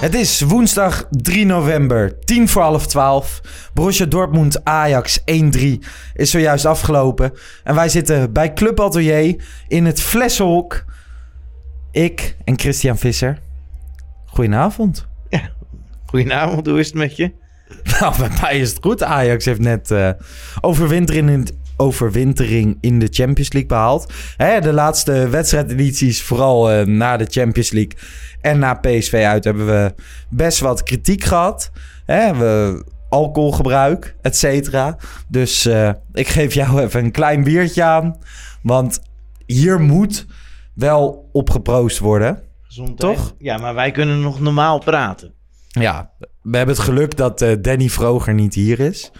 Het is woensdag 3 november, 10 voor half 12. Borussia Dortmund Ajax 1-3 is zojuist afgelopen. En wij zitten bij Club Atelier in het Flessenhok. Ik en Christian Visser. Goedenavond. Goedenavond, hoe is het met je? Nou, bij mij is het goed. Ajax heeft net overwintering, in het, overwintering in de Champions League behaald. Hè, de laatste wedstrijdedities, vooral eh, na de Champions League en na PSV uit, hebben we best wat kritiek gehad. Hè, we, alcoholgebruik, et cetera. Dus eh, ik geef jou even een klein biertje aan. Want hier moet wel op geproost worden. Gezondheid. Toch? Ja, maar wij kunnen nog normaal praten. Ja, we hebben het geluk dat eh, Danny Vroger niet hier is.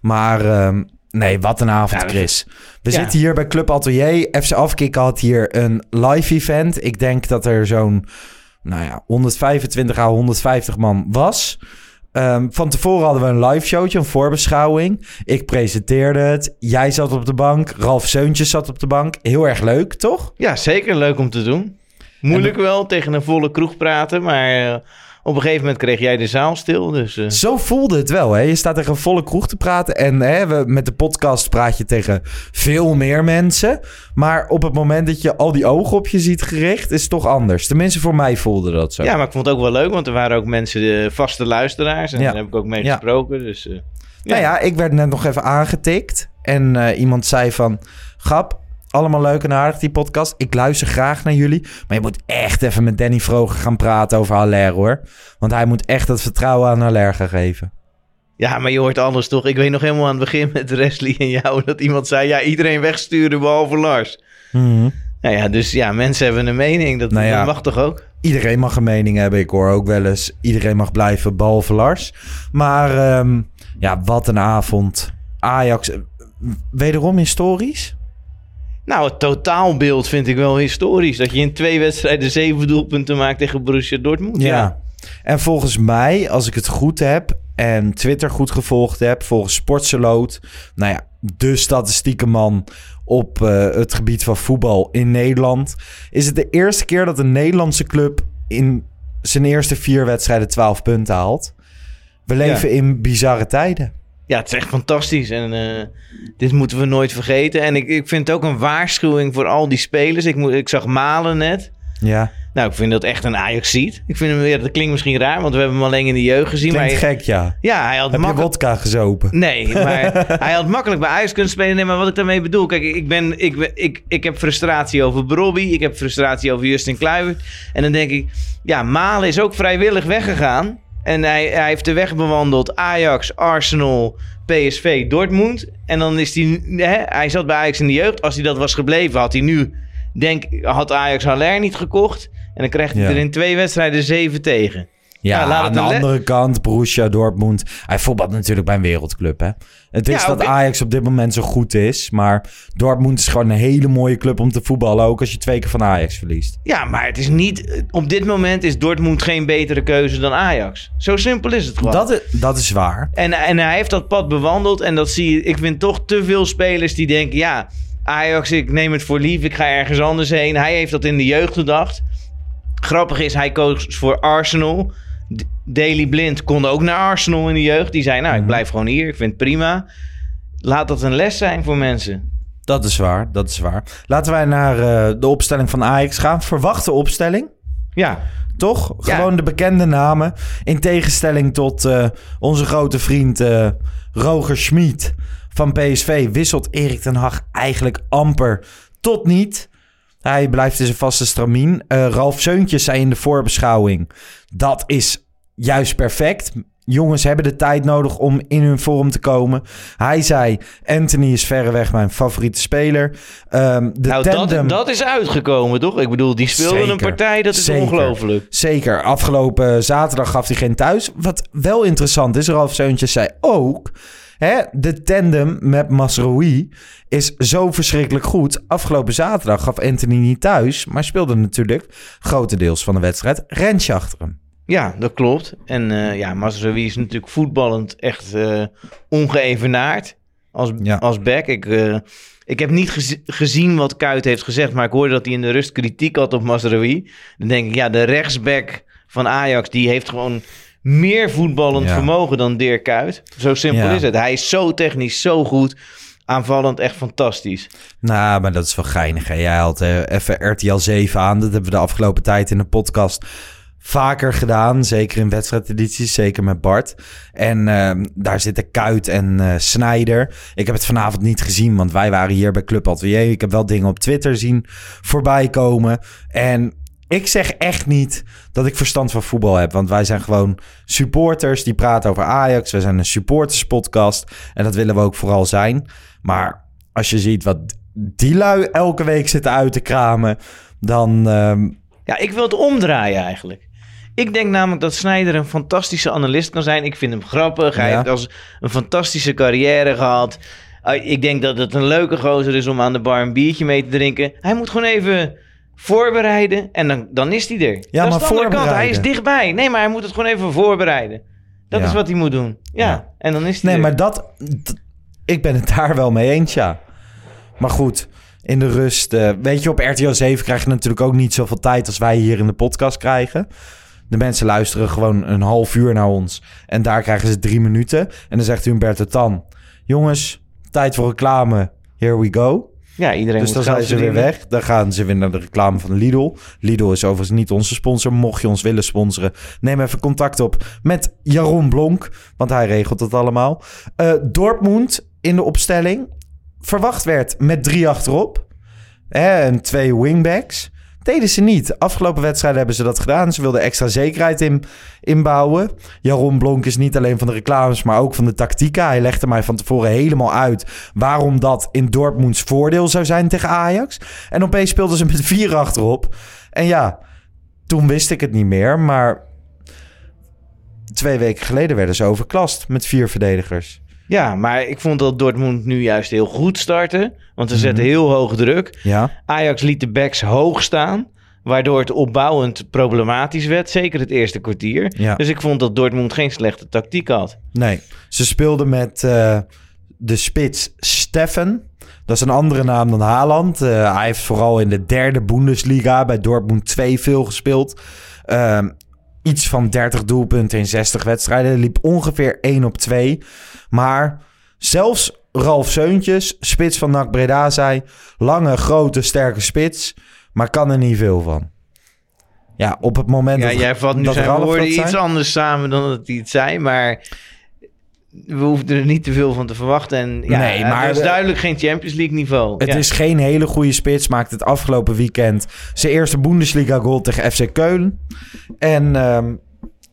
Maar ehm, nee, wat een avond, Ja, Chris. We Ja. zitten hier bij Club Atelier. FC Afkik had hier een live event. Ik denk dat er zo'n nou ja, 125 à 150 man was. Ehm, van tevoren hadden we een live showtje, een voorbeschouwing. Ik presenteerde het. Jij zat op de bank. Ralf Seuntjes zat op de bank. Heel erg leuk, toch? Ja, zeker leuk om te doen. Moeilijk wel, tegen een volle kroeg praten, maar eh, op een gegeven moment kreeg jij de zaal stil. Dus eh, Zo voelde het wel. Hè? Je staat tegen een volle kroeg te praten. En hè, we, met de podcast praat je tegen veel meer mensen. Maar op het moment dat je al die ogen op je ziet gericht, is het toch anders. Tenminste, voor mij voelde dat zo. ja, maar ik vond het ook wel leuk, want er waren ook mensen, eh, vaste luisteraars. En Ja. daar heb ik ook mee Ja. gesproken. Dus eh, Nou ja, ik werd net nog even aangetikt. En iemand zei van... Gap, allemaal leuk en aardig die podcast. Ik luister graag naar jullie. Maar je moet echt even met Danny Vroger gaan praten over Haller hoor. Want hij moet echt dat vertrouwen aan Haller gaan geven. ja, maar je hoort alles toch. Ik weet nog helemaal aan het begin met Wesley en jou dat iemand zei, ja, iedereen wegsturen behalve Lars. Mhm. Nou ja, dus ja, mensen hebben een mening. Dat, Nou ja. dat mag toch ook? Iedereen mag een mening hebben. Ik hoor ook wel eens. Iedereen mag blijven, behalve Lars. Maar ehm, ja, wat een avond. Ajax, eh, wederom historisch. Nou, het totaalbeeld vind ik wel historisch. Dat je in twee wedstrijden zeven doelpunten maakt tegen Borussia Dortmund. Ja. En volgens mij, als ik het goed heb en Twitter goed gevolgd heb, volgens Sportseloot, nou ja, de statistieke man op eh, het gebied van voetbal in Nederland, is het de eerste keer dat een Nederlandse club in zijn eerste vier wedstrijden 12 punten haalt. We leven in bizarre tijden. Ja, het is echt fantastisch. En eh, dit moeten we nooit vergeten. En ik, ik vind het ook een waarschuwing voor al die spelers. Ik, moet, ik zag Malen net. Ja, Nou, ik vind dat echt een Ajax-ziet. Ik vind hem weer, dat klinkt misschien raar, want we hebben hem alleen in de jeugd gezien. klinkt maar gek, ja. Ja, hij had Heb je wodka gezopen? Nee, maar hij had makkelijk bij Ajax kunnen spelen. Nee, maar wat ik daarmee bedoel... Kijk, ik, ben, ik, ben- ik, ik heb frustratie over Brobby. Ik heb frustratie over Justin Kluivert. En dan denk ik... Ja, Malen is ook vrijwillig weggegaan. En hij, hij heeft de weg bewandeld. Ajax, Arsenal, PSV, Dortmund. En dan is hij... Hè, hij zat bij Ajax in de jeugd. Als hij dat was gebleven, had hij nu... Denk, had Ajax Haller niet gekocht. En dan krijgt hij Ja. er in twee wedstrijden zeven tegen. Ja, aan de andere kant, Borussia Dortmund. Hij voetbalt natuurlijk bij een wereldclub, hè. Het is Ja, dat. Ajax op dit moment zo goed is. Maar Dortmund is gewoon een hele mooie club om te voetballen. Ook als je twee keer van Ajax verliest. Ja, maar het is niet. Op dit moment is Dortmund geen betere keuze dan Ajax. Zo simpel is het gewoon. Dat is, dat is waar. En, en hij heeft dat pad bewandeld. En dat zie je. Ik vind toch te veel spelers die denken: ja, Ajax, ik neem het voor lief. Ik ga ergens anders heen. Hij heeft dat in de jeugd gedacht. Grappig is, hij koos voor Arsenal. D- Daley Blind kon ook naar Arsenal in de jeugd. Die zei: Nou, ik blijf gewoon hier. Ik vind het prima. Laat dat een les zijn voor mensen. Dat is waar, dat is waar. Laten wij naar eh, de opstelling van Ajax gaan. Verwachte opstelling, Ja, toch? Ja. Gewoon de bekende namen. In tegenstelling tot eh, onze grote vriend eh, Roger Schmid van PSV wisselt Erik ten Hag eigenlijk amper tot niet. Hij blijft in zijn vaste stramien. Eh, Ralf Seuntjes zei in de voorbeschouwing... dat is juist perfect. Jongens hebben de tijd nodig om in hun vorm te komen. Hij zei, Anthony is verreweg mijn favoriete speler. Ehm, de Nou, tandem... dat, dat is uitgekomen, toch? Ik bedoel, die speelde Zeker. een partij, dat is ongelooflijk. Zeker. Afgelopen zaterdag gaf hij geen thuis. Wat wel interessant is, Ralf Seuntjes zei ook... Hè, de tandem met Masroui is zo verschrikkelijk goed. Afgelopen zaterdag gaf Anthony niet thuis... maar speelde natuurlijk grotendeels van de wedstrijd Rensje achter hem. Ja, dat klopt. En eh ja, Mazraoui is natuurlijk voetballend echt eh, ongeëvenaard als, Ja. als back. Ik, eh, ik heb niet gez- gezien wat Kuit heeft gezegd, maar ik hoorde dat hij in de rust kritiek had op Mazraoui. Dan denk ik, ja, de rechtsback van Ajax, die heeft gewoon meer voetballend Ja. vermogen dan Dirk Kuyt. Zo simpel Ja. is het. Hij is zo technisch, zo goed. Aanvallend echt fantastisch. Nou, maar dat is wel geinig. Hè? Jij had eh, even RTL 7 aan. Dat hebben we de afgelopen tijd in de podcast vaker gedaan. Zeker in wedstrijdedities, zeker met Bart. En ehm, daar zitten Kuit en eh Snijder. Ik heb het vanavond niet gezien, want wij waren hier bij Club Atelier. Ik heb wel dingen op Twitter zien voorbij komen. En ik zeg echt niet dat ik verstand van voetbal heb. Want wij zijn gewoon supporters die praten over Ajax. We zijn een supporterspodcast. En dat willen we ook vooral zijn. Maar als je ziet wat die lui elke week zitten uit te kramen... dan... ehm, Ja, ik wil het omdraaien eigenlijk. Ik denk namelijk dat Snyder een fantastische analist kan zijn. Ik vind hem grappig. Hij Ja. heeft als een fantastische carrière gehad. Uh, ik denk dat het een leuke gozer is om aan de bar een biertje mee te drinken. Hij moet gewoon even voorbereiden en dan, dan is hij er. Ja, dat maar is de andere kant. Hij is dichtbij. Nee, maar hij moet het gewoon even voorbereiden. Dat Ja. is wat hij moet doen. Ja, Ja. en dan is hij Nee, er. maar dat, Ik ben het daar wel mee eens, ja. Maar goed, in de rust... eh, weet je, op RTL 7 krijg je natuurlijk ook niet zoveel tijd... als wij hier in de podcast krijgen. De mensen luisteren gewoon een half uur naar ons. En daar krijgen ze drie minuten. En dan zegt Humberto Tan... Jongens, tijd voor reclame. Here we go. Ja, iedereen Dus dan zijn ze weer weg. Dan gaan ze weer naar de reclame van Lidl. Lidl is overigens niet onze sponsor. Mocht je ons willen sponsoren, neem even contact op met Jaron Blonk. Want hij regelt het allemaal. Eh, Dortmund in de opstelling. Verwacht werd met drie achterop. Hè, en twee wingbacks. Deden ze niet. Afgelopen wedstrijden hebben ze dat gedaan. Ze wilden extra zekerheid in, inbouwen. Jaron Blonk is niet alleen van de reclames, maar ook van de tactieken. Hij legde mij van tevoren helemaal uit waarom dat in Dortmunds voordeel zou zijn tegen Ajax. En opeens speelden ze met vier achterop. En ja, toen wist ik het niet meer. Maar twee weken geleden werden ze overklast met vier verdedigers. Ja, maar ik vond dat Dortmund nu juist heel goed starten. Want ze zetten Mhm. heel hoog druk. Ja, Ajax liet de backs hoog staan. Waardoor het opbouwend problematisch werd. Zeker het eerste kwartier. Ja. Dus ik vond dat Dortmund geen slechte tactiek had. nee. Ze speelden met eh, de spits Steffen. Dat is een andere naam dan Haaland. Eh, hij heeft vooral in de derde Bundesliga bij Dortmund 2 veel gespeeld. Ehm, iets van 30 doelpunten in 60 wedstrijden. Liep ongeveer 1 op 2. Maar zelfs Ralf Seuntjes, spits van NAC Breda, zei... lange, grote, sterke spits, maar kan er niet veel van. Ja, op het moment Ja, dat, jij vat nu dat zijn Ralf woorden iets anders samen dan dat hij het zei. Maar we hoefden er niet te veel van te verwachten. En ja, Nee, maar het is duidelijk geen Champions League niveau. Het Ja. is geen hele goede spits. Maakt het afgelopen weekend zijn eerste Bundesliga goal tegen FC Keulen. En ehm,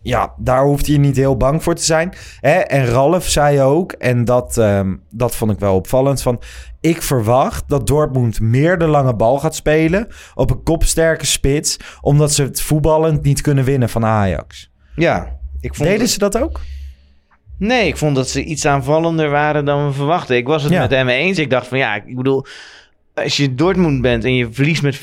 ja, daar hoeft hij niet heel bang voor te zijn. Hè? En Ralf zei ook, en dat, ehm, dat vond ik wel opvallend, van... Ik verwacht dat Dortmund meer de lange bal gaat spelen op een kopsterke spits, omdat ze het voetballend niet kunnen winnen van Ajax. ja, ik vond Deden ze dat ook? Nee, ik vond dat ze iets aanvallender waren dan we verwachten. Ik was het Ja. met hem eens. Ik dacht van ja, ik bedoel, als je Dortmund bent en je verliest met 4-0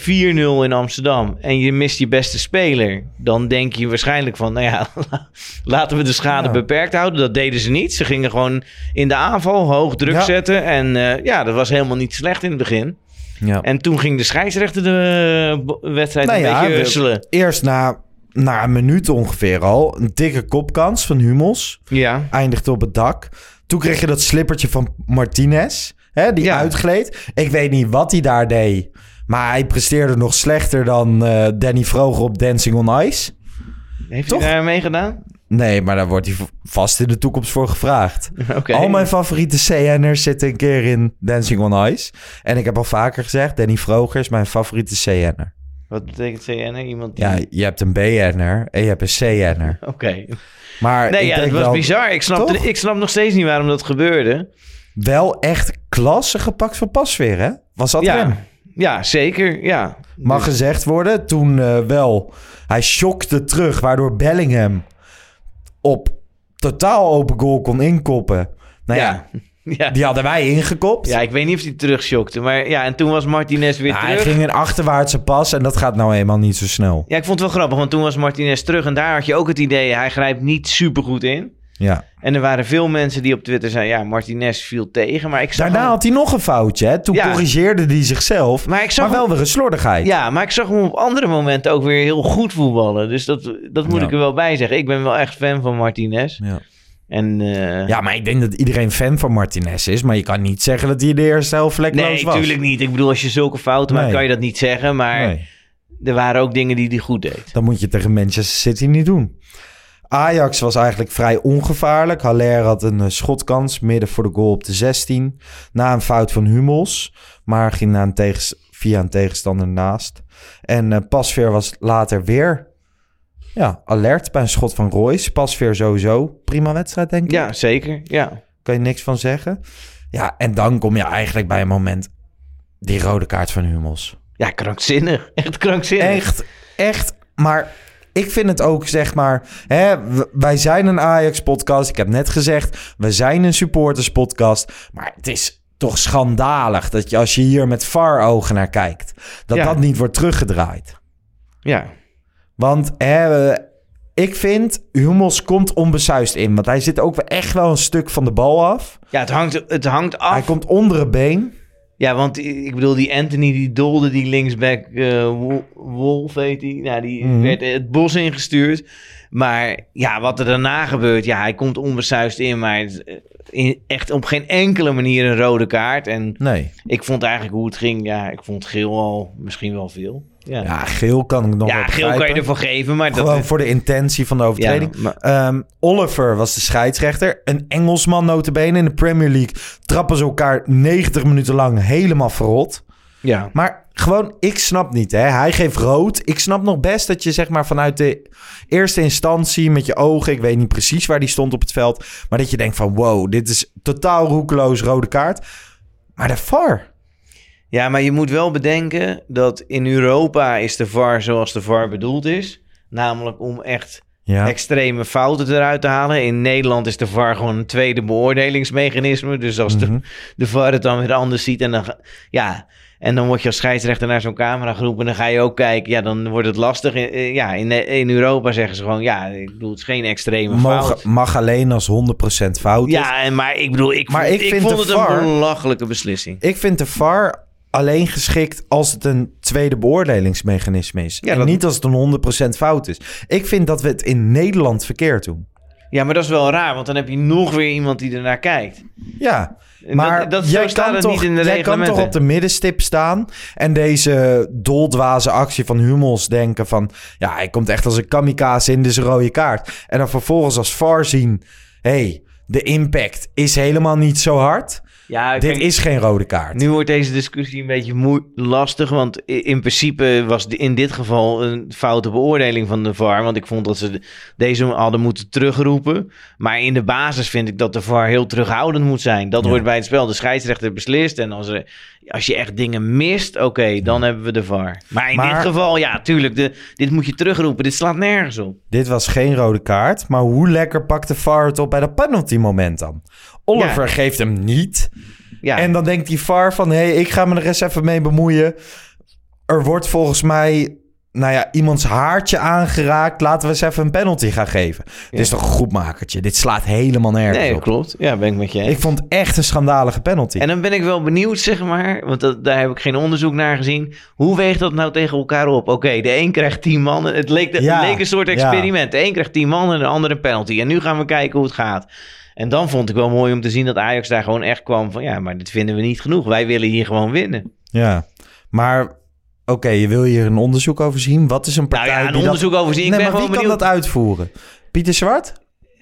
in Amsterdam en je mist je beste speler, dan denk je waarschijnlijk van, nou ja, laten we de schade Ja. beperkt houden. Dat deden ze niet. Ze gingen gewoon in de aanval hoog druk Ja. zetten en eh, ja, dat was helemaal niet slecht in het begin. Ja. En toen ging de scheidsrechter de eh, wedstrijd Nou een ja, beetje husselen. Eerst na, na een minuut ongeveer al, een dikke kopkans van Hummels. Ja. eindigde op het dak. Toen kreeg je dat slippertje van Martinez, hè, die Ja. uitgleed. Ik weet niet wat hij daar deed, maar hij presteerde nog slechter dan eh, Danny Vroger op Dancing on Ice. Heeft Toch? hij daar mee gedaan? Nee, maar daar wordt hij vast in de toekomst voor gevraagd. Al mijn favoriete CN'ers zitten een keer in Dancing on Ice. En ik heb al vaker gezegd, Danny Vroger is mijn favoriete CN'er. Wat betekent CN? Iemand die... Ja, je hebt een BN'er en je hebt een CN'er. Oké. Maar Nee, ik ja, het was wel, bizar. Ik snap, ik snap nog steeds niet waarom dat gebeurde. Wel echt klasse gepakt van Pasveer, hè? Was dat Ja, hem? ja zeker. Ja. Mag gezegd worden, toen eh, wel. Hij shockte terug, waardoor Bellingham op totaal open goal kon inkoppen. Nou ja, ja. Ja. die hadden wij ingekopt. ja, ik weet niet of hij terugschokte. Maar ja, en toen was Martinez weer Nou, hij terug. ging een achterwaartse pas en dat gaat nou eenmaal niet zo snel. Ja, ik vond het wel grappig, want toen was Martinez terug. En daar had je ook het idee, hij grijpt niet supergoed in. Ja. En er waren veel mensen die op Twitter zeiden, ja, Martinez viel tegen. Maar ik zag Daarna had hij nog een foutje. Hè? Toen Ja. corrigeerde hij zichzelf. Maar ik zag Maar wel weer een slordigheid. Ja, maar ik zag hem op andere momenten ook weer heel goed voetballen. Dus dat, dat moet Ja. ik er wel bij zeggen. Ik ben wel echt fan van Martinez. Ja. En eh, Ja, maar ik denk dat iedereen fan van Martinez is. Maar je kan niet zeggen dat hij de eerste helft vlekkeloos nee, was. natuurlijk niet. Ik bedoel, als je zulke fouten maakt, Nee. kan je dat niet zeggen. Maar Nee, er waren ook dingen die hij goed deed. dat moet je tegen Manchester City niet doen. Ajax was eigenlijk vrij ongevaarlijk. Haller had een eh, schotkans midden voor de goal op de 16. Na een fout van Hummels. Maar ging na een tegens- via een tegenstander naast. En eh, Pasveer was later weer ja, alert bij een schot van Royce. Pasveer sowieso. Prima wedstrijd, denk ik. Ja, zeker. Ja. kan je niks van zeggen. Ja, en dan kom je eigenlijk bij een moment... die rode kaart van Hummels. ja, krankzinnig. Echt krankzinnig. Echt, echt. Maar ik vind het ook, zeg maar... Hè, wij zijn een Ajax-podcast. Ik heb net gezegd, we zijn een supporters-podcast. Maar het is toch schandalig... dat je als je hier met VAR-ogen naar kijkt... dat Ja. dat niet wordt teruggedraaid. Ja. Want hè, ik vind, Hummels komt onbesuist in. Want hij zit ook wel echt wel een stuk van de bal af. Ja, het hangt, het hangt af. Hij komt onder het been. Ja, want ik bedoel, die Anthony die dolde die linksback eh, Wo- Wolf heet die. Nou, die Mhm. werd het bos ingestuurd. Maar ja, wat er daarna gebeurt, ja, hij komt onbesuist in, maar het eh, in, echt op geen enkele manier een rode kaart. En Nee. ik vond eigenlijk hoe het ging, ja, ik vond geel al misschien wel veel. Ja, ja, Ja, geel kan ik nog wel geel kan je ervoor geven, maar Gewoon dat... voor de intentie van de overtreding. Ja, maar- Ehm, Oliver was de scheidsrechter. Een Engelsman notabene in de Premier League. Trappen ze elkaar 90 minuten lang helemaal verrot. Ja, Maar gewoon, ik snap niet. Hè? Hij geeft rood. Ik snap nog best dat je zeg maar vanuit de eerste instantie met je ogen... ik weet niet precies waar die stond op het veld... maar dat je denkt van wow, dit is totaal roekeloos rode kaart. Maar de VAR... Ja, maar je moet wel bedenken dat in Europa is de VAR zoals de VAR bedoeld is. Namelijk om echt Ja. extreme fouten eruit te halen. In Nederland is de VAR gewoon een tweede beoordelingsmechanisme. Dus als Mhm. de, de VAR het dan weer anders ziet en dan, ja, en dan word je als scheidsrechter naar zo'n camera geroepen en dan ga je ook kijken. Ja, dan wordt het lastig. In- eh, Ja, in, in Europa zeggen ze gewoon, ja, ik bedoel, het is geen extreme Mag, fout. mag alleen als 100% fout is. Ja, en, maar ik bedoel, ik, Maar vond, ik vind vond de het VAR een belachelijke beslissing. Ik vind de VAR alleen geschikt als het een tweede beoordelingsmechanisme is. Ja, en dat- niet als het een 100% fout is. Ik vind dat we het in Nederland verkeerd doen. Ja, maar dat is wel raar, want dan heb je nog weer iemand die ernaar kijkt. Ja, maar dat, dat, jij, kan toch, niet in de jij kan toch op de middenstip staan en deze doldwaze actie van Hummels denken van... Ja, hij komt echt als een kamikaze in, dus een rode kaart. En dan vervolgens als VAR zien... hey, de impact is helemaal niet zo hard. Ja, Dit is geen rode kaart. Nu wordt deze discussie een beetje lastig, want in principe was de- in dit geval een foute beoordeling van de VAR. Want ik vond dat ze de- deze hadden moeten terugroepen. Maar in de basis vind ik dat de VAR heel terughoudend moet zijn. Dat Ja. wordt bij het spel de scheidsrechter beslist. En als, er, als je echt dingen mist, oké, dan hebben we de VAR. Maar in Maar- dit geval, ja, tuurlijk, de, dit moet je terugroepen. Dit slaat nergens op. Dit was geen rode kaart, maar hoe lekker pakt de VAR het op bij dat penalty moment dan? Oliver Ja. geeft hem niet. Ja, En dan denkt die VAR van, hé, hey, ik ga me er eens even mee bemoeien. Er wordt volgens mij, nou ja, iemands haartje aangeraakt. Laten we eens even een penalty gaan geven. Dit is toch een goed makertje? Dit slaat helemaal nergens nee, op. klopt. Ja, ben ik met je eens. Ik vond echt een schandalige penalty. En dan ben ik wel benieuwd, zeg maar, want dat, daar heb ik geen onderzoek naar gezien. Hoe weegt dat nou tegen elkaar op? Oké, de een krijgt 10 man. Het leek, het Ja, leek een soort ja. experiment. De een krijgt 10 man en de ander een penalty. En nu gaan we kijken hoe het gaat. En dan vond ik wel mooi om te zien dat Ajax daar gewoon echt kwam van... ja, maar dit vinden we niet genoeg. Wij willen hier gewoon winnen. Ja, maar oké, je wil hier een onderzoek over zien. Wat is een Nou partij ja, een die onderzoek over zien. Ik nee, maar wie kan dat uitvoeren? Pieter Zwart?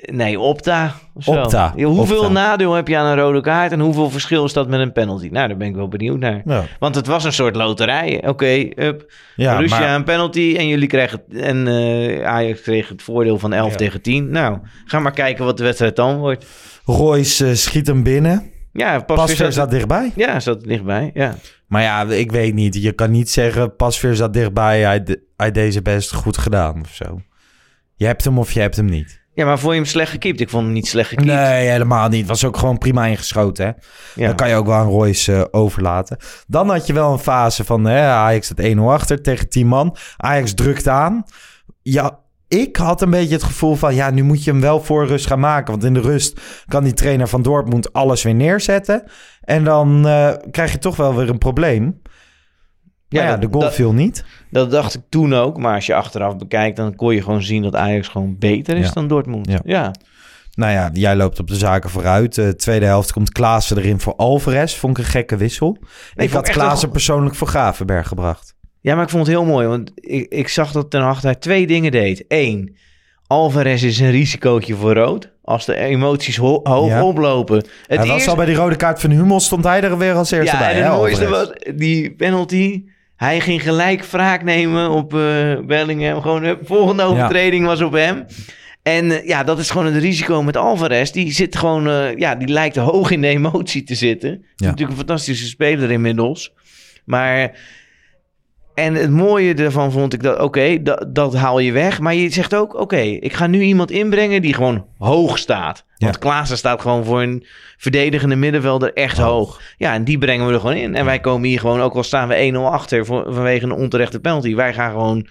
Nee, Opta. Opta, hoeveel Opta. nadeel heb je aan een rode kaart en hoeveel verschil is dat met een penalty? Nou, daar ben ik wel benieuwd naar. Ja, Want het was een soort loterij. Oké, up. ja Russia maar een penalty en jullie kregen en eh, Ajax kreeg het voordeel van 11 Ja. tegen 10. Nou, ga maar kijken wat de wedstrijd dan wordt. Royce eh, schiet hem binnen. Ja, pas Pasveer zat dichtbij. Ja, zat dichtbij. Ja. Maar ja, ik weet niet. Je kan niet zeggen, Pasveer zat dichtbij. Hij, de- hij deze best goed gedaan of zo. Je hebt hem of je hebt hem niet. ja, maar vond je hem slecht gekiept? Ik vond hem niet slecht gekiept. Nee, helemaal niet. Was ook gewoon prima ingeschoten, hè? Ja. Dan kan je ook wel aan Royce eh, overlaten. Dan had je wel een fase van hè, Ajax het 1-0 achter tegen 10 man. Ajax drukt aan. Ja, ik had een beetje het gevoel van... ja, nu moet je hem wel voor rust gaan maken. Want in de rust kan die trainer van Dortmund alles weer neerzetten. En dan eh, krijg je toch wel weer een probleem. Ja, de goal dat- viel niet. Dat dacht ik toen ook. Maar als je achteraf bekijkt, dan kon je gewoon zien dat Ajax gewoon beter is Ja. dan Dortmund. Ja. Ja. Nou ja, jij loopt op de zaken vooruit. De tweede helft komt Klaassen erin voor Alvarez. Vond ik een gekke wissel. ik had Klaassen persoonlijk voor Gravenberg gebracht. Ja, maar ik vond het heel mooi. Want ik, ik zag dat Ten Hag daar twee dingen deed. Eén, Alvarez is een risicootje voor rood. Als de emoties ho- hoog Ja. oplopen. Het hij was eerste- al bij die rode kaart van Hummel, stond hij er weer als eerste ja, bij. en hè, het mooiste was die penalty. Hij ging gelijk wraak nemen op eh, Bellingham. Gewoon de volgende overtreding was op hem. En eh, ja, dat is gewoon het risico met Alvarez. Die zit gewoon, eh, ja, die lijkt hoog in de emotie te zitten. Is Ja. Natuurlijk een fantastische speler inmiddels. Maar, en het mooie ervan vond ik dat, oké, dat, dat haal je weg. Maar je zegt ook, oké, ik ga nu iemand inbrengen die gewoon hoog staat. Want Ja. Klaassen staat gewoon voor een verdedigende middenvelder echt hoog. Ja, en die brengen we er gewoon in. En wij komen hier gewoon, ook al staan we 1-0 achter voor, vanwege een onterechte penalty. Wij gaan gewoon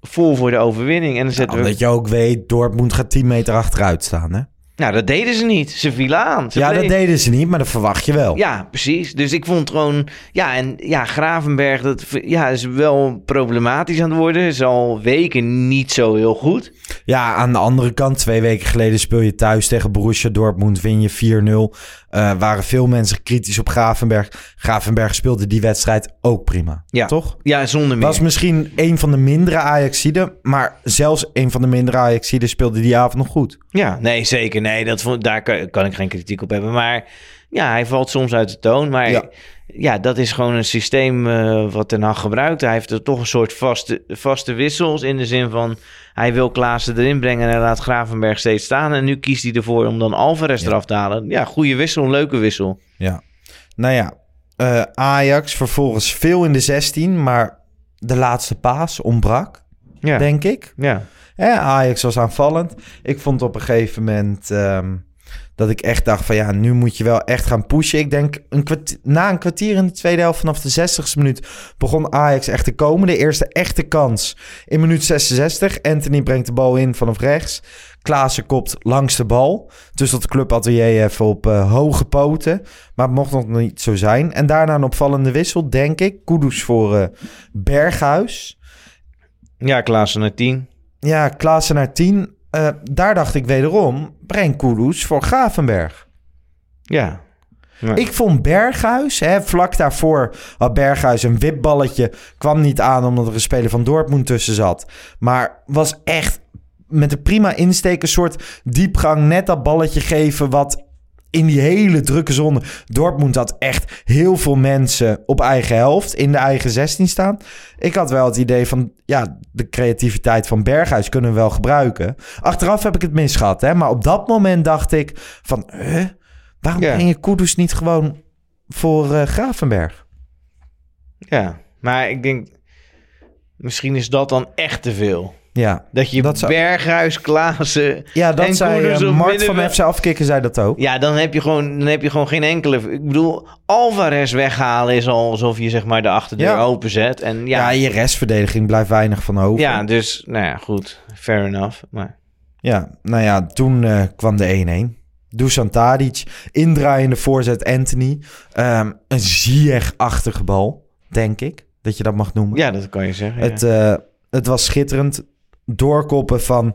vol voor de overwinning. En dan zetten we... Omdat je ook weet, Dortmund gaat 10 meter achteruit staan. Hè? Nou, dat deden ze niet. Ze vielen aan. Ze Ja, dat deden ze niet, maar dat verwacht je wel. Ja, precies. Dus ik vond gewoon... Ja, en ja, Gravenberg, dat ja, is wel problematisch aan het worden. Is al weken niet zo heel goed. Ja, aan de andere kant, twee weken geleden speel je thuis tegen Borussia Dortmund, win je 4-0. Eh, waren veel mensen kritisch op Gravenberg. Gravenberg speelde die wedstrijd ook prima, Ja. toch? Ja, zonder meer. Was misschien een van de mindere Ajaxiden, maar zelfs een van de mindere Ajaxiden speelde die avond nog goed. Ja, nee, zeker. Nee, dat daar kan, kan ik geen kritiek op hebben. Maar ja, hij valt soms uit de toon. Maar ja, Ja. dat is gewoon een systeem eh, wat Ten Hag gebruikt. Hij heeft er toch een soort vaste, vaste wissels. In de zin van, hij wil Klaassen erin brengen en hij laat Gravenberg steeds staan. En nu kiest hij ervoor om dan Alvarez Ja. eraf te halen. Ja, goede wissel, leuke wissel. Ja. Nou ja, eh, Ajax vervolgens veel in de 16, maar de laatste paas ontbrak, Ja, denk ik. ja. Hè, Ajax was aanvallend. Ik vond op een gegeven moment ehm, dat ik echt dacht van ja, nu moet je wel echt gaan pushen. Ik denk een na een kwartier in de tweede helft vanaf de 60ste minuut begon Ajax echt te komen. De eerste echte kans in minuut 66. Anthony brengt de bal in vanaf rechts. Klaassen kopt langs de bal. Dus dat de club atelier even op eh, hoge poten. Maar het mocht nog niet zo zijn. En daarna een opvallende wissel, denk ik. Kudus voor eh, Berghuis. Ja, Klaassen naar 10. Ja, Klaassen naar 10. Eh, daar dacht ik wederom, breng Kudus voor Gravenberg. Ja. Ik vond Berghuis, hè, vlak daarvoor had Berghuis een wipballetje. Kwam niet aan omdat er een speler van Dortmund tussen zat. Maar was echt met een prima insteek een soort diepgang. Net dat balletje geven wat in die hele drukke zone. Dortmund had echt heel veel mensen op eigen helft in de eigen 16 staan. Ik had wel het idee van, ja, de creativiteit van Berghuis kunnen we wel gebruiken. Achteraf heb ik het misgehad, hè. Maar op dat moment dacht ik van, huh? waarom Ja. breng je Kudus niet gewoon voor eh, Gravenberg? ja, maar ik denk... Misschien is dat dan echt te veel. Ja, Dat je Dat zou- Berghuis, Klaassen... ja dat En zei Kudus eh, Mart van. FC Afkikken zei dat ook. Ja, dan heb je gewoon, dan heb je gewoon geen enkele... Ik bedoel, Alvarez weghalen is al alsof je zeg maar de achterdeur Ja. openzet. En Ja, ja, ja, je restverdediging blijft weinig van over. dus, nou ja, goed. Fair enough. Maar Ja, nou ja, toen eh, kwam de 1-1. Dusan Tadic, indraaiende voorzet Anthony. Ehm, een Ziyech-achtige bal, denk ik, dat je dat mag noemen. ja, dat kan je zeggen. ja. Het, eh, het was schitterend. Doorkoppen van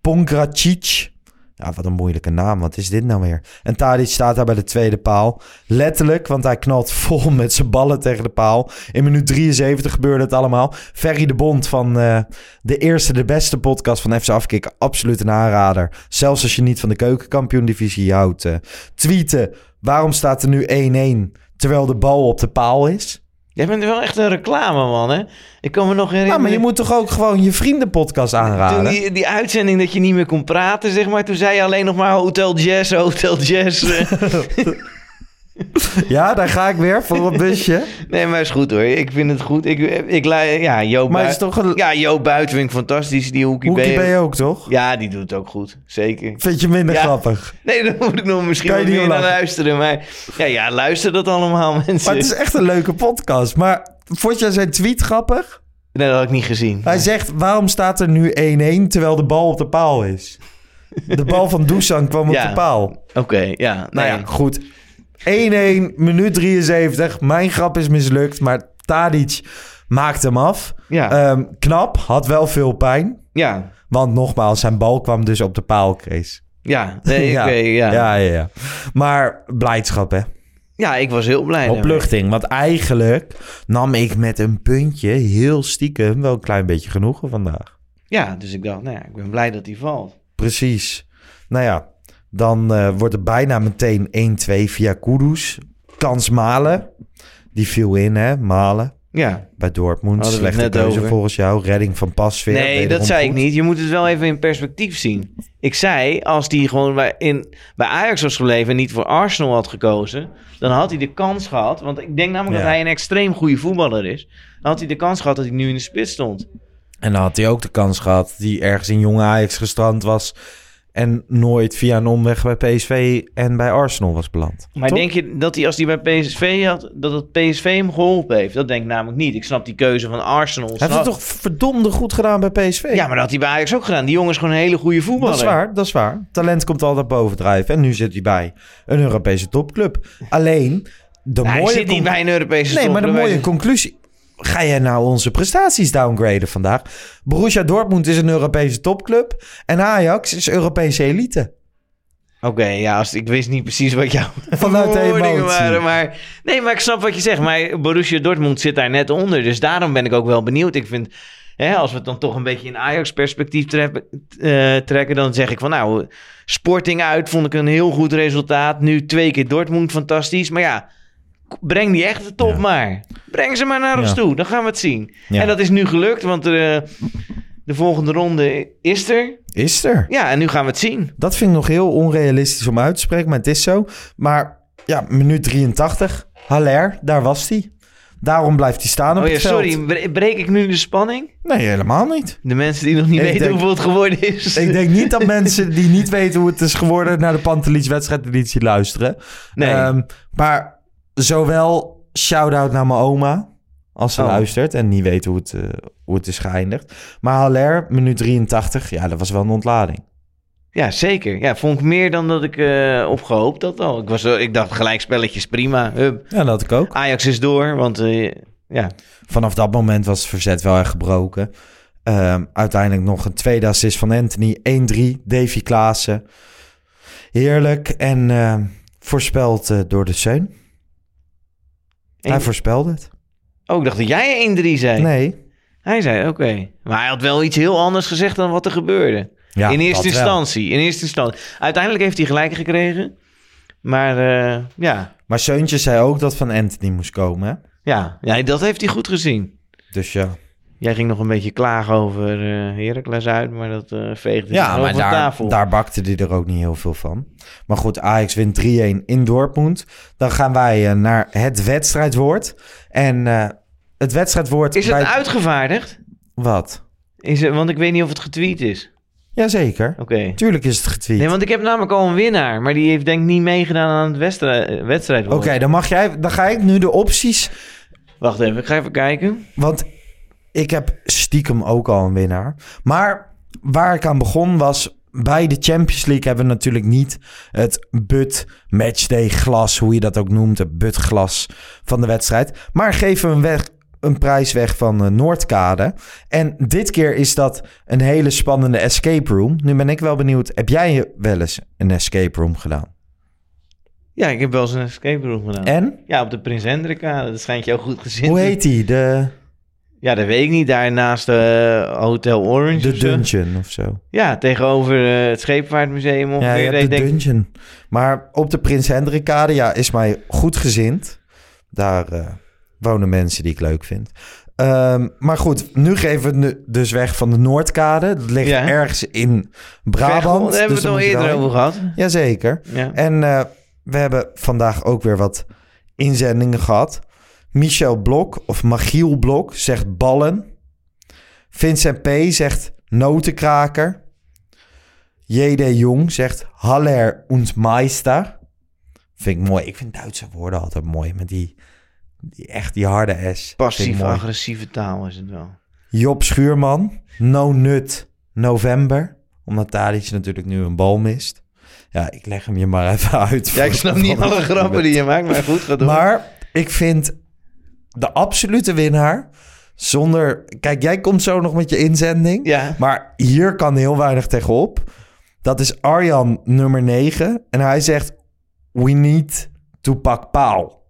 Pongracic. Ja, wat een moeilijke naam. Wat is dit nou weer? En Tadic staat daar bij de tweede paal. Letterlijk, want hij knalt vol met zijn ballen tegen de paal. In minuut 73 gebeurde het allemaal. Ferry de Bond van eh, de eerste, de beste podcast van FC Afkikken. Absoluut een aanrader. Zelfs als je niet van de keukenkampioen-divisie houdt. eh, tweeten, waarom staat er nu 1-1 terwijl de bal op de paal is? Jij bent wel echt een reclameman, hè? Ik kan me nog herinneren... Ja, maar je moet toch ook gewoon je vriendenpodcast aanraden? Toen die, die uitzending dat je niet meer kon praten, zeg maar. Toen zei je alleen nog maar Hotel Jazz, Hotel Jazz. Ja, daar ga ik weer voor een busje. nee, maar is goed hoor. Ik vind het goed. Ik, ik, ja, Joop Maar het is toch een... Ja, Joop Buiten vind ik fantastisch. Die Hoekie, Hoekie B. je ook, toch? Ja, die doet het ook goed. Zeker. Vind je minder Ja. grappig? Nee, daar moet ik nog misschien niet meer naar luisteren. Maar ja, ja, luister dat allemaal, mensen. Maar het is echt een leuke podcast. Maar vond jij zijn tweet grappig? Nee, dat had ik niet gezien. Hij zegt, waarom staat er nu 1-1 terwijl de bal op de paal is? De bal van Dusan kwam op de paal. Oké, ja. Nou nee. ja, goed. 1-1, minuut 73. Mijn grap is mislukt, maar Tadic maakt hem af. Ja. Ehm, knap, had wel veel pijn. ja. Want nogmaals, zijn bal kwam dus op de paal, Chris. Ja, nee, oké, ja. ja, ja, ja. Maar blijdschap, hè? Ja, ik was heel blij. Opluchting. Want eigenlijk nam ik met een puntje heel stiekem wel een klein beetje genoegen vandaag. Ja, dus ik dacht, nou ja, ik ben blij dat hij valt. Precies. Nou ja, dan eh, wordt het bijna meteen 1-2 via Kudus. Kans Malen. Die viel in, hè? Malen. Ja. Bij Dortmund. Slechte net keuze over. volgens jou. Redding van Pasveer. Nee, dat zei ik niet. Je moet het wel even in perspectief zien. Ik zei, als hij gewoon bij, in, bij Ajax was gebleven en niet voor Arsenal had gekozen, dan had hij de kans gehad. Want ik denk namelijk Ja. dat hij een extreem goede voetballer is. Dan had hij de kans gehad dat hij nu in de spits stond. En dan had hij ook de kans gehad die ergens in jonge Ajax gestrand was. En nooit via een omweg bij PSV en bij Arsenal was beland. Maar denk je dat hij als hij bij PSV had, dat het PSV hem geholpen heeft? Dat denk ik namelijk niet. Ik snap die keuze van Arsenal. Hij heeft het toch verdomde goed gedaan bij PSV? Ja, maar dat had hij bij Ajax ook gedaan. Die jongen is gewoon een hele goede voetballer. Dat is waar, dat is waar. Talent komt altijd bovendrijven. En nu zit hij bij een Europese topclub. Alleen, de Nou, hij mooie... zit niet bij een Europese Nee, maar de topclub. mooie Hij conclusie... Ga jij nou onze prestaties downgraden vandaag? Borussia Dortmund is een Europese topclub. En Ajax is Europese elite. Oké, ja, als, ik wist niet precies wat jouw Vanuit de waren. Maar, nee, maar ik snap wat je zegt. Maar Borussia Dortmund zit daar net onder. Dus daarom ben ik ook wel benieuwd. Ik vind, hè, als we het dan toch een beetje in Ajax-perspectief trekken, eh, trekken... dan zeg ik van, nou, Sporting uit vond ik een heel goed resultaat. Nu twee keer Dortmund, fantastisch. Maar ja, breng die echte top Ja. maar. Breng ze maar naar ons Ja. toe. Dan gaan we het zien. Ja. En dat is nu gelukt, want eh, de volgende ronde is er. Is er. Ja, en nu gaan we het zien. Dat vind ik nog heel onrealistisch om uit te spreken, maar het is zo. Maar ja, minuut 83. Haller, daar was hij. Daarom blijft hij staan op Oh ja, het veld. sorry, bre- breek ik nu de spanning? Nee, helemaal niet. De mensen die nog niet Ik weten denk- hoeveel het geworden is. Ik denk niet dat mensen die niet weten hoe het is geworden... naar de Pantelis wedstrijdeditie luisteren. Nee. Ehm, maar zowel shout-out naar mijn oma... als ze Oh. luistert en niet weet hoe het, eh, hoe het is geëindigd. Maar Haller, minuut 83, ja, dat was wel een ontlading. Ja, zeker. Ja, vond ik meer dan dat ik eh opgehoopt had al. Ik, was, wel- ik dacht gelijk spelletjes prima. Hup. Ja, dat had ik ook. Ajax is door, want eh, ja. Vanaf dat moment was het verzet wel erg gebroken. Ehm, uiteindelijk nog een tweede assist van Anthony. 1-3, Davy Klaassen. Heerlijk. En voorspeld eh, door de Seun. Hij voorspelde het. Oh, ik dacht dat jij 1-3 zei. Nee. Hij zei, oké. Maar hij had wel iets heel anders gezegd dan wat er gebeurde. Ja, in eerste wel. instantie. In eerste instantie. Uiteindelijk heeft hij gelijk gekregen. Maar eh, ja. Maar Seuntje zei ook dat van Anthony moest komen. Hè? ja. Ja, dat heeft hij goed gezien. Dus ja. Jij ging nog een beetje klagen over Heracles uit, maar dat eh veegde hij Ja, over maar daar, tafel. daar bakte hij er ook niet heel veel van. Maar goed, Ajax wint 3-1 in Dortmund. Dan gaan wij eh, naar het wedstrijdwoord. En het wedstrijdwoord... Is het bij- uitgevaardigd? Wat? Is het, want ik weet niet of het getweet is. Jazeker. Oké. Tuurlijk is het getweet. Nee, want ik heb namelijk al een winnaar, maar die heeft denk ik niet meegedaan aan het wedstrijd. wedstrijd Oké, dan mag jij, dan ga ik nu de opties. Wacht even, ik ga even kijken. Want ik heb stiekem ook al een winnaar. Maar waar ik aan begon was. Bij de Champions League hebben we natuurlijk niet het but matchday glas, hoe je dat ook noemt, het but glas van de wedstrijd. Maar geven we hem weg een prijs weg van eh, Noordkade. En dit keer is dat een hele spannende escape room. Nu ben ik wel benieuwd, heb jij wel eens een escape room gedaan? Ja, ik heb wel eens een escape room gedaan. En? Ja, op de Prins Hendrikade. Dat schijnt jou goed gezien Hoe heet die? De, Ja, dat weet ik niet. Daar naast eh, Hotel Orange de of zo. Dungeon of zo. Ja, tegenover eh, het Scheepvaartmuseum Ja, je hebt Ik de denk- Dungeon. Maar op de Prins Hendrikade, ja, is mij goed gezind. Daar eh, wonen mensen die ik leuk vind. Ehm, maar goed, nu geven we dus weg van de Noordkade. Dat ligt Ja. ergens in Brabant. Veghel, daar hebben dus we het al eerder over gehad. Jazeker. Ja. En we hebben vandaag ook weer wat inzendingen gehad. Michel Blok of Magiel Blok zegt ballen. Vincent P. zegt notenkraker. J.D. Jong zegt Haller und Meister. Vind ik mooi. Ik vind Duitse woorden altijd mooi. Met die, die echt die harde S. Passief-agressieve taal is het wel. Job Schuurman. No nut november. Omdat Tadic natuurlijk nu een bal mist. Ja, ik leg hem je maar even uit. Ja, ik snap niet alle grappen die je maakt, maar goed, ga door. Maar ik vind de absolute winnaar zonder... Kijk, jij komt zo nog met je inzending. Ja. Maar hier kan heel weinig tegenop. Dat is Arjan nummer 9. En hij zegt... We need to pak paal.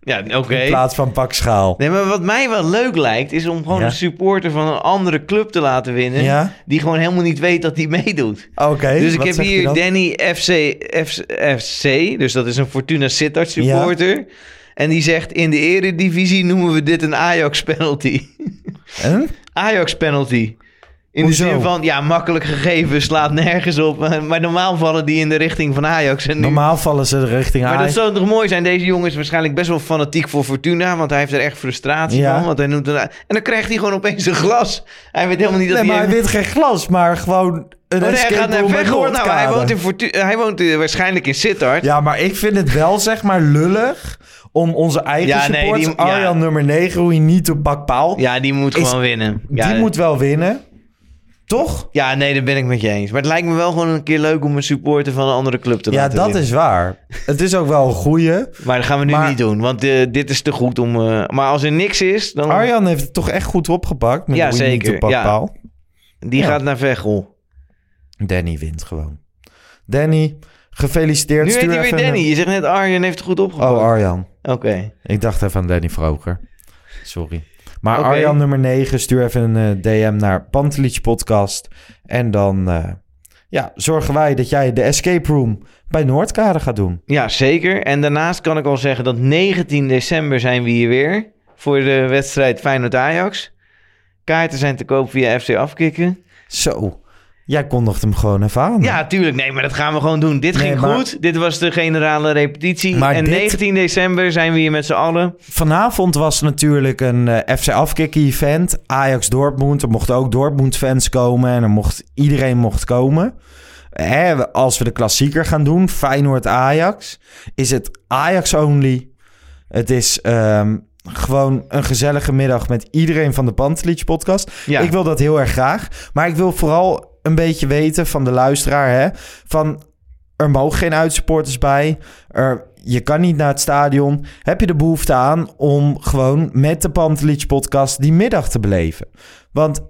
Ja, oké. In plaats van pak schaal. Nee, maar wat mij wel leuk lijkt, is om gewoon Ja. een supporter van een andere club te laten winnen. Ja? Die gewoon helemaal niet weet dat hij meedoet. Oké, dus ik heb hier dan? Danny FC, FC, FC, dus dat is een Fortuna Sittard supporter. En die zegt, in de eredivisie noemen we dit een Ajax penalty. En? Ajax penalty. In Hoezo? de zin van, ja, makkelijk gegeven, slaat nergens op. Maar normaal vallen die in de richting van Ajax. En nu... Normaal vallen ze richting Maar dat Ajax. zou toch mooi zijn? Deze jongen is waarschijnlijk best wel fanatiek voor Fortuna. Want hij heeft er echt frustratie Ja. van. Want hij noemt een... En dan krijgt hij gewoon opeens een glas. Hij weet helemaal niet dat Nee, maar hij... hij wint geen glas, maar gewoon een Oh, nee, hij gaat naar. Nou, hij woont, in Fortu- hij woont eh, waarschijnlijk in Sittard. Ja, maar ik vind het wel, zeg maar, lullig om onze eigen Ja, nee, die- ja. Arjan nummer 9, hoe je niet op pak paal, Ja, die moet Is- gewoon winnen. Ja, die moet wel winnen. Toch? ja, nee, daar ben ik met je eens. Maar het lijkt me wel gewoon een keer leuk om een supporter van een andere club te Ja, laten dat winnen. is waar. Het is ook wel een goeie. Maar dat gaan we nu Maar- niet doen. Want eh, dit is te goed om... eh, maar als er niks is, dan... Arjan heeft het toch echt goed opgepakt met Ja, hoe je niet zeker. op pak Ja. paal. Die Ja. gaat naar Veghel. Danny wint gewoon. Danny, gefeliciteerd. Nu heet Stuur hij weer Danny. een- Je zegt net Arjen heeft het goed opgepakt. Oh, Arjan. Oké. Ik dacht even aan Danny Vroger. Sorry. Maar. Arjan nummer 9, stuur even een eh, DM naar Pantelich Podcast. En dan eh, ja, zorgen wij dat jij de escape room bij Noordkade gaat doen. Ja, zeker. En daarnaast kan ik al zeggen dat 19 december zijn we hier weer. Voor de wedstrijd Feyenoord-Ajax. Kaarten zijn te koop via FC Afkikken. Zo, jij kondigt hem gewoon even aan. Ja, tuurlijk. Nee, maar dat gaan we gewoon doen. Dit Nee, ging maar- goed. Dit was de generale repetitie. Maar en dit- 19 december zijn we hier met z'n allen. Vanavond was natuurlijk een eh, FC Afkikken event. Ajax Dortmund. Er mochten ook Dortmund fans komen. En er mocht, iedereen mocht komen. Hè, als we de klassieker gaan doen, Feyenoord Ajax, is het Ajax only. Het is ehm, gewoon een gezellige middag met iedereen van de Pantelich podcast. Ja. Ik wil dat heel erg graag. Maar ik wil vooral een beetje weten van de luisteraar. Hè, van er mogen geen uitsupporters bij. Er, je kan niet naar het stadion. Heb je de behoefte aan om gewoon met de Pantelich podcast die middag te beleven? Want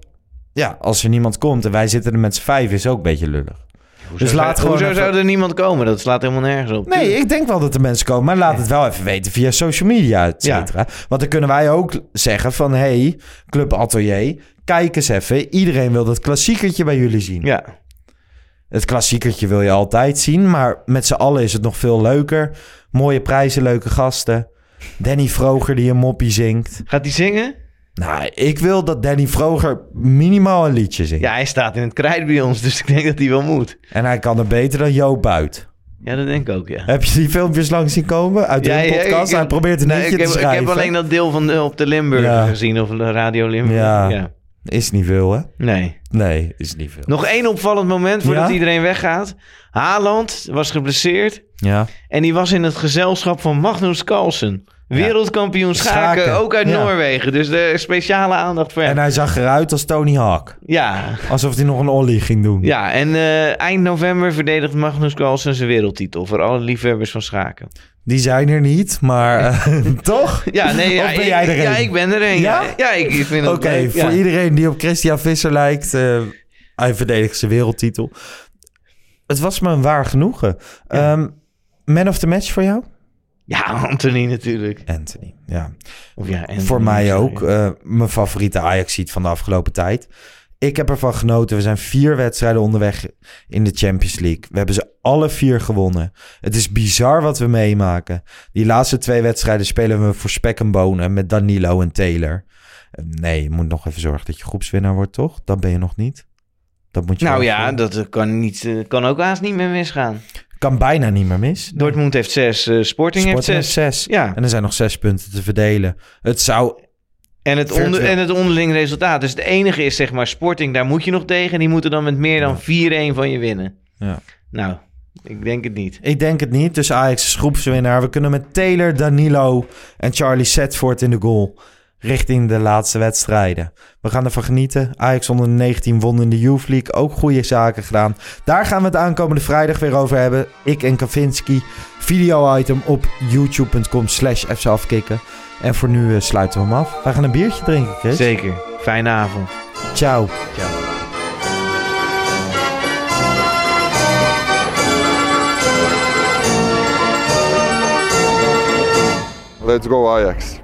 ja, als er niemand komt en wij zitten er met z'n vijf, is ook een beetje lullig. Dus laat gewoon Hoezo even- zou er niemand komen? Dat slaat helemaal nergens op. Nee, ik denk wel dat er mensen komen, maar laat het wel even weten via social media, et cetera. Want dan kunnen wij ook zeggen van, hey, Club Atelier, kijk eens even. Iedereen wil dat klassiekertje bij jullie zien. Ja. Het klassiekertje wil je altijd zien, maar met z'n allen is het nog veel leuker. Mooie prijzen, leuke gasten. Danny Vroger die een moppie zingt. Gaat hij zingen? Nou, ik wil dat Danny Vroger minimaal een liedje zingt. Ja, hij staat in het krijt bij ons, dus ik denk dat hij wel moet. En hij kan er beter dan Joop Buit. Ja, dat denk ik ook, ja. Heb je die filmpjes langs zien komen uit de Ja, ja, podcast? ik heb- hij probeert een Nee, liedje ik, heb, te ik heb alleen dat deel van de, op de Limburg Ja. gezien, of de Radio Limburg. Ja. ja. Is niet veel, hè? Nee. Nee, is niet veel. Nog één opvallend moment voordat Ja? iedereen weggaat. Haaland was geblesseerd Ja. en die was in het gezelschap van Magnus Carlsen. Wereldkampioen schaken, Schaken, ook uit ja. Noorwegen. Dus de speciale aandacht voor hem. En hij zag eruit als Tony Hawk. Ja, Alsof hij nog een ollie ging doen. ja, en eh, eind november verdedigt Magnus Carlsen zijn wereldtitel voor alle liefhebbers van schaken. Die zijn er niet, maar eh, toch? Ja, nee, ja, Of ben ik- jij er een? Ja, ik ben er een. Ja, Ja? ja ik, ik vind het Oké, voor ja. iedereen die op Christian Visser lijkt, eh, hij verdedigt zijn wereldtitel. Het was me een waar genoegen. Ehm, man of the match voor jou? Ja, Anthony natuurlijk. Anthony, ja. Of ja, Anthony, voor mij ook. eh, mijn favoriete Ajax-ziet van de afgelopen tijd. Ik heb ervan genoten. We zijn vier wedstrijden onderweg in de Champions League. We hebben ze alle vier gewonnen. Het is bizar wat we meemaken. Die laatste twee wedstrijden spelen we voor spek en bonen met Danilo en Taylor. Eh, Nee, je moet nog even zorgen dat je groepswinnaar wordt, toch? Dat ben je nog niet. Dat moet je Nou ja, dat kan, niet, eh, kan ook haast niet meer misgaan. Kan bijna niet meer mis. Dortmund heeft zes, eh, Sporting, heeft Sporting zes. heeft zes. Ja, En er zijn nog zes punten te verdelen. Het zou en het, onder, en het onderling resultaat. Dus het enige is zeg maar Sporting, daar moet je nog tegen. Die moeten dan met meer dan 4-1 van je winnen. Ja. Nou, ik denk het niet. Ik denk het niet. Dus Ajax is groepswinnaar. We kunnen met Taylor, Danilo en Charlie Setford in de goal richting de laatste wedstrijden. We gaan ervan genieten. Ajax onder de 19 won in de Youth League. Ook goede zaken gedaan. Daar gaan we het aankomende vrijdag weer over hebben. Ik en Kavinski. Video-item op youtube.com slash fcafkikken. En voor nu eh, sluiten we hem af. Wij gaan een biertje drinken, Chris. Zeker. Fijne avond. Ciao. Let's go Ajax.